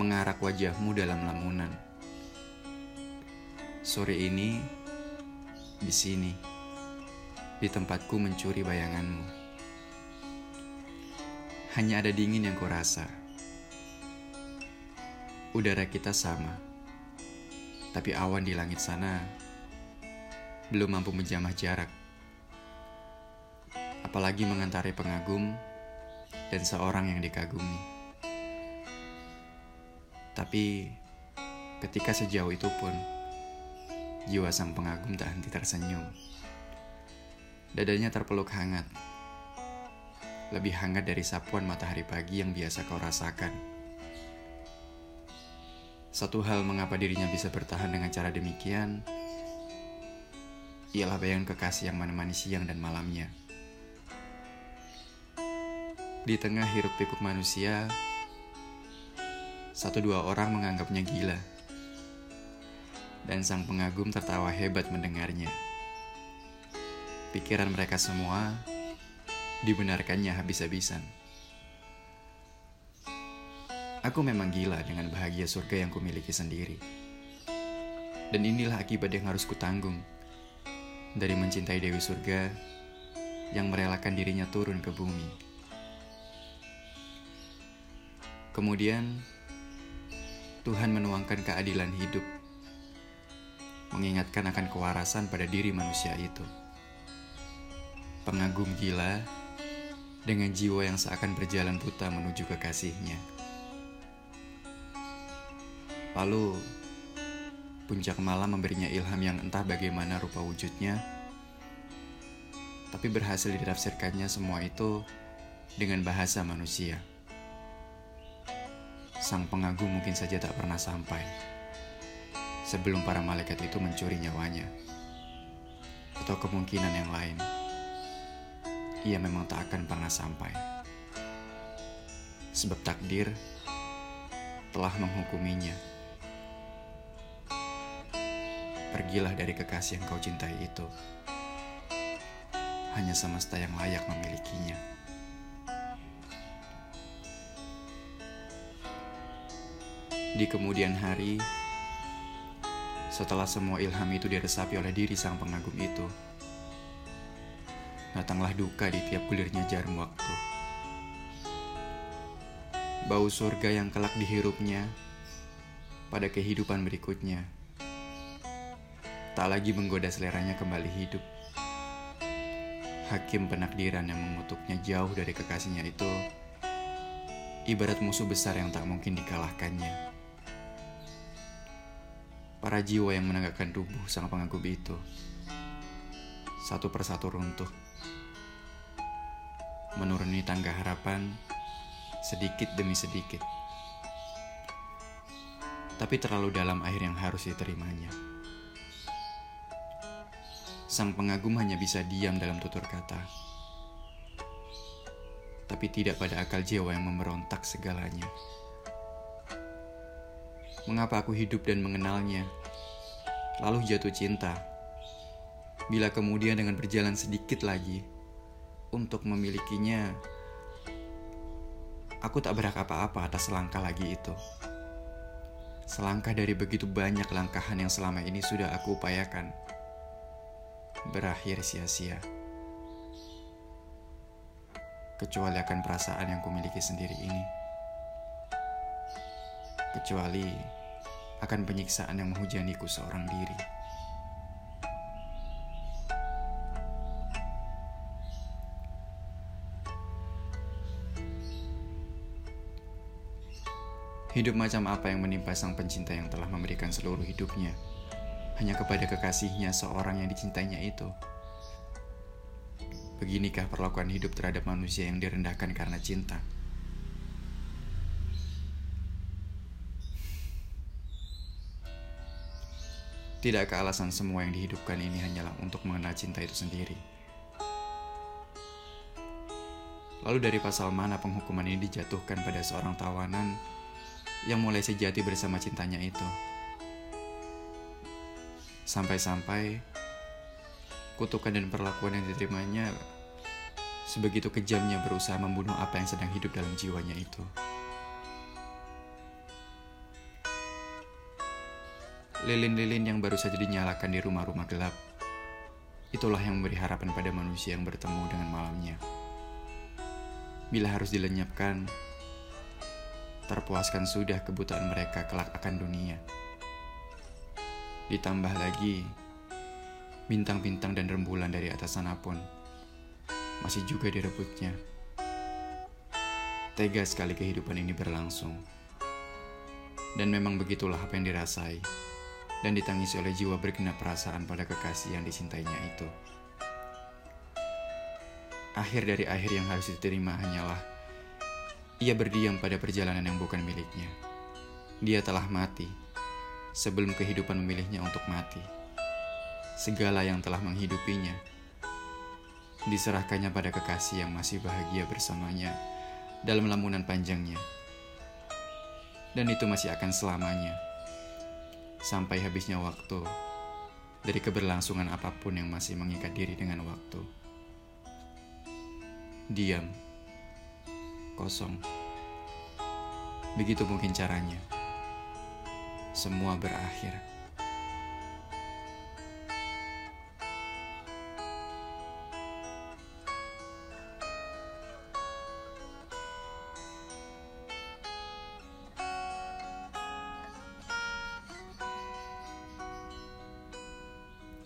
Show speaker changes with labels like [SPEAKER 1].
[SPEAKER 1] mengarak wajahmu dalam lamunan. Sore ini, di sini, di tempatku mencuri bayanganmu. Hanya ada dingin yang kurasa. Udara kita sama, tapi awan di langit sana belum mampu menjamah jarak. Apalagi mengantari pengagum dan seorang yang dikagumi. Tapi ketika sejauh itu pun, jiwa sang pengagum tak henti tersenyum. Dadanya terpeluk hangat, lebih hangat dari sapuan matahari pagi yang biasa kau rasakan. Satu hal mengapa dirinya bisa bertahan dengan cara demikian, ialah bayangan kekasih yang menemani siang dan malamnya. Di tengah hiruk pikuk manusia, satu dua orang menganggapnya gila. Dan sang pengagum tertawa hebat mendengarnya. Pikiran mereka semua dibenarkannya habis-habisan. Aku memang gila dengan bahagia surga yang kumiliki sendiri. Dan inilah akibat yang harus kutanggung dari mencintai Dewi Surga yang merelakan dirinya turun ke bumi. Kemudian, Tuhan menuangkan keadilan hidup, mengingatkan akan kewarasan pada diri manusia itu. Pengagum gila dengan jiwa yang seakan berjalan buta menuju kekasihnya. Lalu, puncak malam memberinya ilham yang entah bagaimana rupa wujudnya, tapi berhasil ditafsirkannya semua itu dengan bahasa manusia sang pengagum mungkin saja tak pernah sampai sebelum para malaikat itu mencuri nyawanya. Atau kemungkinan yang lain, ia memang tak akan pernah sampai. Sebab takdir telah menghukuminya. Pergilah dari kekasih yang kau cintai itu. Hanya semesta yang layak memilikinya. Di kemudian hari, setelah semua ilham itu diresapi oleh diri sang pengagum itu, datanglah duka di tiap gulirnya jarum waktu. Bau surga yang kelak dihirupnya pada kehidupan berikutnya, tak lagi menggoda seleranya kembali hidup. Hakim penakdiran yang mengutuknya jauh dari kekasihnya itu, ibarat musuh besar yang tak mungkin dikalahkannya para jiwa yang menegakkan tubuh sang pengagum itu satu persatu runtuh. Menuruni tangga harapan sedikit demi sedikit. Tapi terlalu dalam air yang harus diterimanya. Sang pengagum hanya bisa diam dalam tutur kata. Tapi tidak pada akal jiwa yang memberontak segalanya. Mengapa aku hidup dan mengenalnya, lalu jatuh cinta? Bila kemudian dengan berjalan sedikit lagi untuk memilikinya, aku tak berhak apa-apa atas langkah lagi itu. Selangkah dari begitu banyak langkahan yang selama ini sudah aku upayakan, berakhir sia-sia. Kecuali akan perasaan yang kumiliki sendiri ini kecuali akan penyiksaan yang menghujaniku seorang diri. Hidup macam apa yang menimpa sang pencinta yang telah memberikan seluruh hidupnya hanya kepada kekasihnya seorang yang dicintainya itu? Beginikah perlakuan hidup terhadap manusia yang direndahkan karena cinta? Tidakkah alasan semua yang dihidupkan ini hanyalah untuk mengenal cinta itu sendiri? Lalu dari pasal mana penghukuman ini dijatuhkan pada seorang tawanan yang mulai sejati bersama cintanya itu? Sampai-sampai kutukan dan perlakuan yang diterimanya sebegitu kejamnya berusaha membunuh apa yang sedang hidup dalam jiwanya itu. Lilin-lilin yang baru saja dinyalakan di rumah-rumah gelap. Itulah yang memberi harapan pada manusia yang bertemu dengan malamnya. Bila harus dilenyapkan, terpuaskan sudah kebutaan mereka kelak akan dunia. Ditambah lagi, bintang-bintang dan rembulan dari atas sana pun masih juga direbutnya. Tega sekali kehidupan ini berlangsung. Dan memang begitulah apa yang dirasai dan ditangisi oleh jiwa bergenap perasaan pada kekasih yang disintainya itu. Akhir dari akhir yang harus diterima hanyalah ia berdiam pada perjalanan yang bukan miliknya. Dia telah mati sebelum kehidupan memilihnya untuk mati. Segala yang telah menghidupinya diserahkannya pada kekasih yang masih bahagia bersamanya dalam lamunan panjangnya. Dan itu masih akan selamanya sampai habisnya waktu dari keberlangsungan apa pun yang masih mengikat diri dengan waktu. Diam, kosong. Begitu mungkin caranya. Semua berakhir.